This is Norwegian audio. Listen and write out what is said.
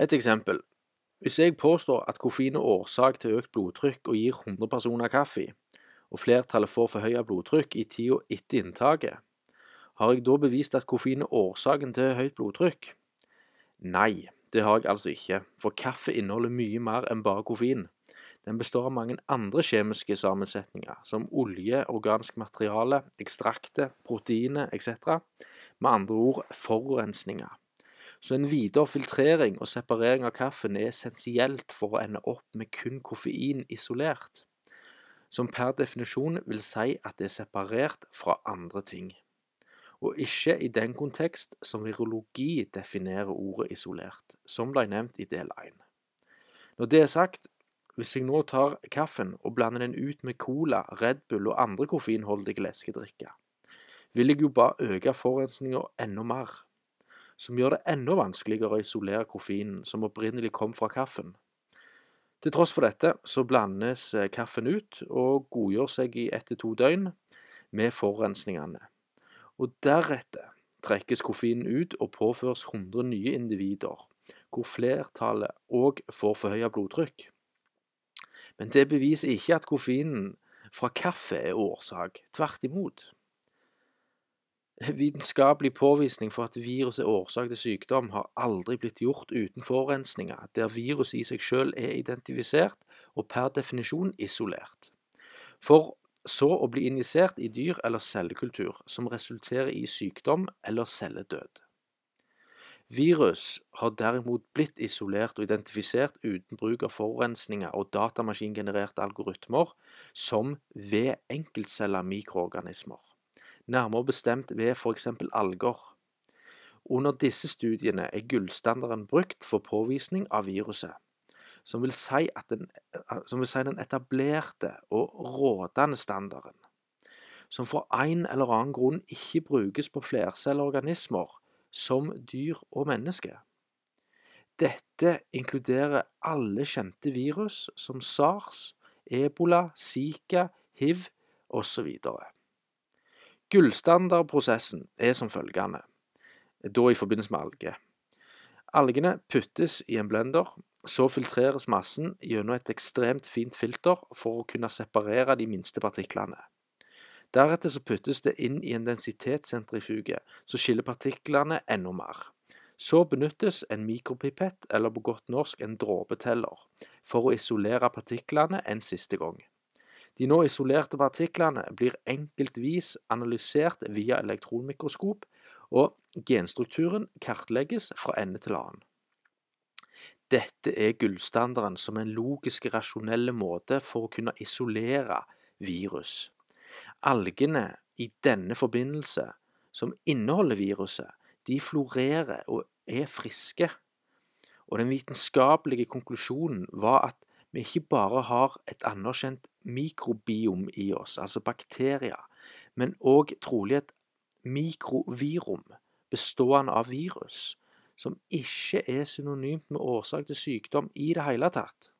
Et eksempel. Hvis jeg påstår at koffein er årsak til økt blodtrykk og gir 100 personer kaffe, og flertallet får forhøyet blodtrykk i tida etter inntaket, har jeg da bevist at koffein er årsaken til høyt blodtrykk? Nei, det har jeg altså ikke, for kaffe inneholder mye mer enn bare koffein. Den består av mange andre kjemiske sammensetninger, som olje, organisk materiale, ekstrakter, proteiner etc. Med andre ord forurensninger. Så en videre filtrering og separering av kaffen er essensielt for å ende opp med kun koffein isolert, som per definisjon vil si at det er separert fra andre ting, og ikke i den kontekst som virologi definerer ordet isolert, som ble nevnt i del 1. Når det er sagt, hvis jeg nå tar kaffen og blander den ut med cola, Red Bull og andre koffeinholdige leskedrikker, vil jeg jo bare øke forurensninga enda mer, som gjør det enda vanskeligere å isolere koffeinen som opprinnelig kom fra kaffen. Til tross for dette så blandes eh, kaffen ut og godgjør seg i ett til to døgn med forurensningene, og deretter trekkes koffeinen ut og påføres 100 nye individer, hvor flertallet òg får forhøyet blodtrykk. Men det beviser ikke at koffeinen fra kaffe er årsak. Tvert imot. Vitenskapelig påvisning for at virus er årsak til sykdom, har aldri blitt gjort uten forurensninger, der viruset i seg selv er identifisert og per definisjon isolert. For så å bli injisert i dyr eller cellekultur, som resulterer i sykdom eller celledød. Virus har derimot blitt isolert og identifisert uten bruk av forurensninger og datamaskingenererte algoritmer, som ved enkeltceller mikroorganismer, nærmere bestemt ved f.eks. alger. Under disse studiene er gullstandarden brukt for påvisning av viruset, som vil si, den, som vil si den etablerte og rådende standarden, som for en eller annen grunn ikke brukes på flercelleorganismer, som dyr og mennesker. Dette inkluderer alle kjente virus som sars, ebola, zika, hiv osv. Gullstandardprosessen er som følgende, da i forbindelse med alger. Algene puttes i en blender, så filtreres massen gjennom et ekstremt fint filter for å kunne separere de minste partiklene. Deretter så puttes det inn i en densitetssentrifuge som skiller partiklene enda mer. Så benyttes en mikropipett, eller på godt norsk en dråpeteller, for å isolere partiklene en siste gang. De nå isolerte partiklene blir enkeltvis analysert via elektronmikroskop, og genstrukturen kartlegges fra ende til annen. Dette er gullstandarden som en logisk, rasjonell måte for å kunne isolere virus. Algene i denne forbindelse, som inneholder viruset, de florerer og er friske. Og den vitenskapelige konklusjonen var at vi ikke bare har et anerkjent mikrobiom i oss, altså bakterier, men òg trolig et mikrovirum bestående av virus, som ikke er synonymt med årsak til sykdom i det hele tatt.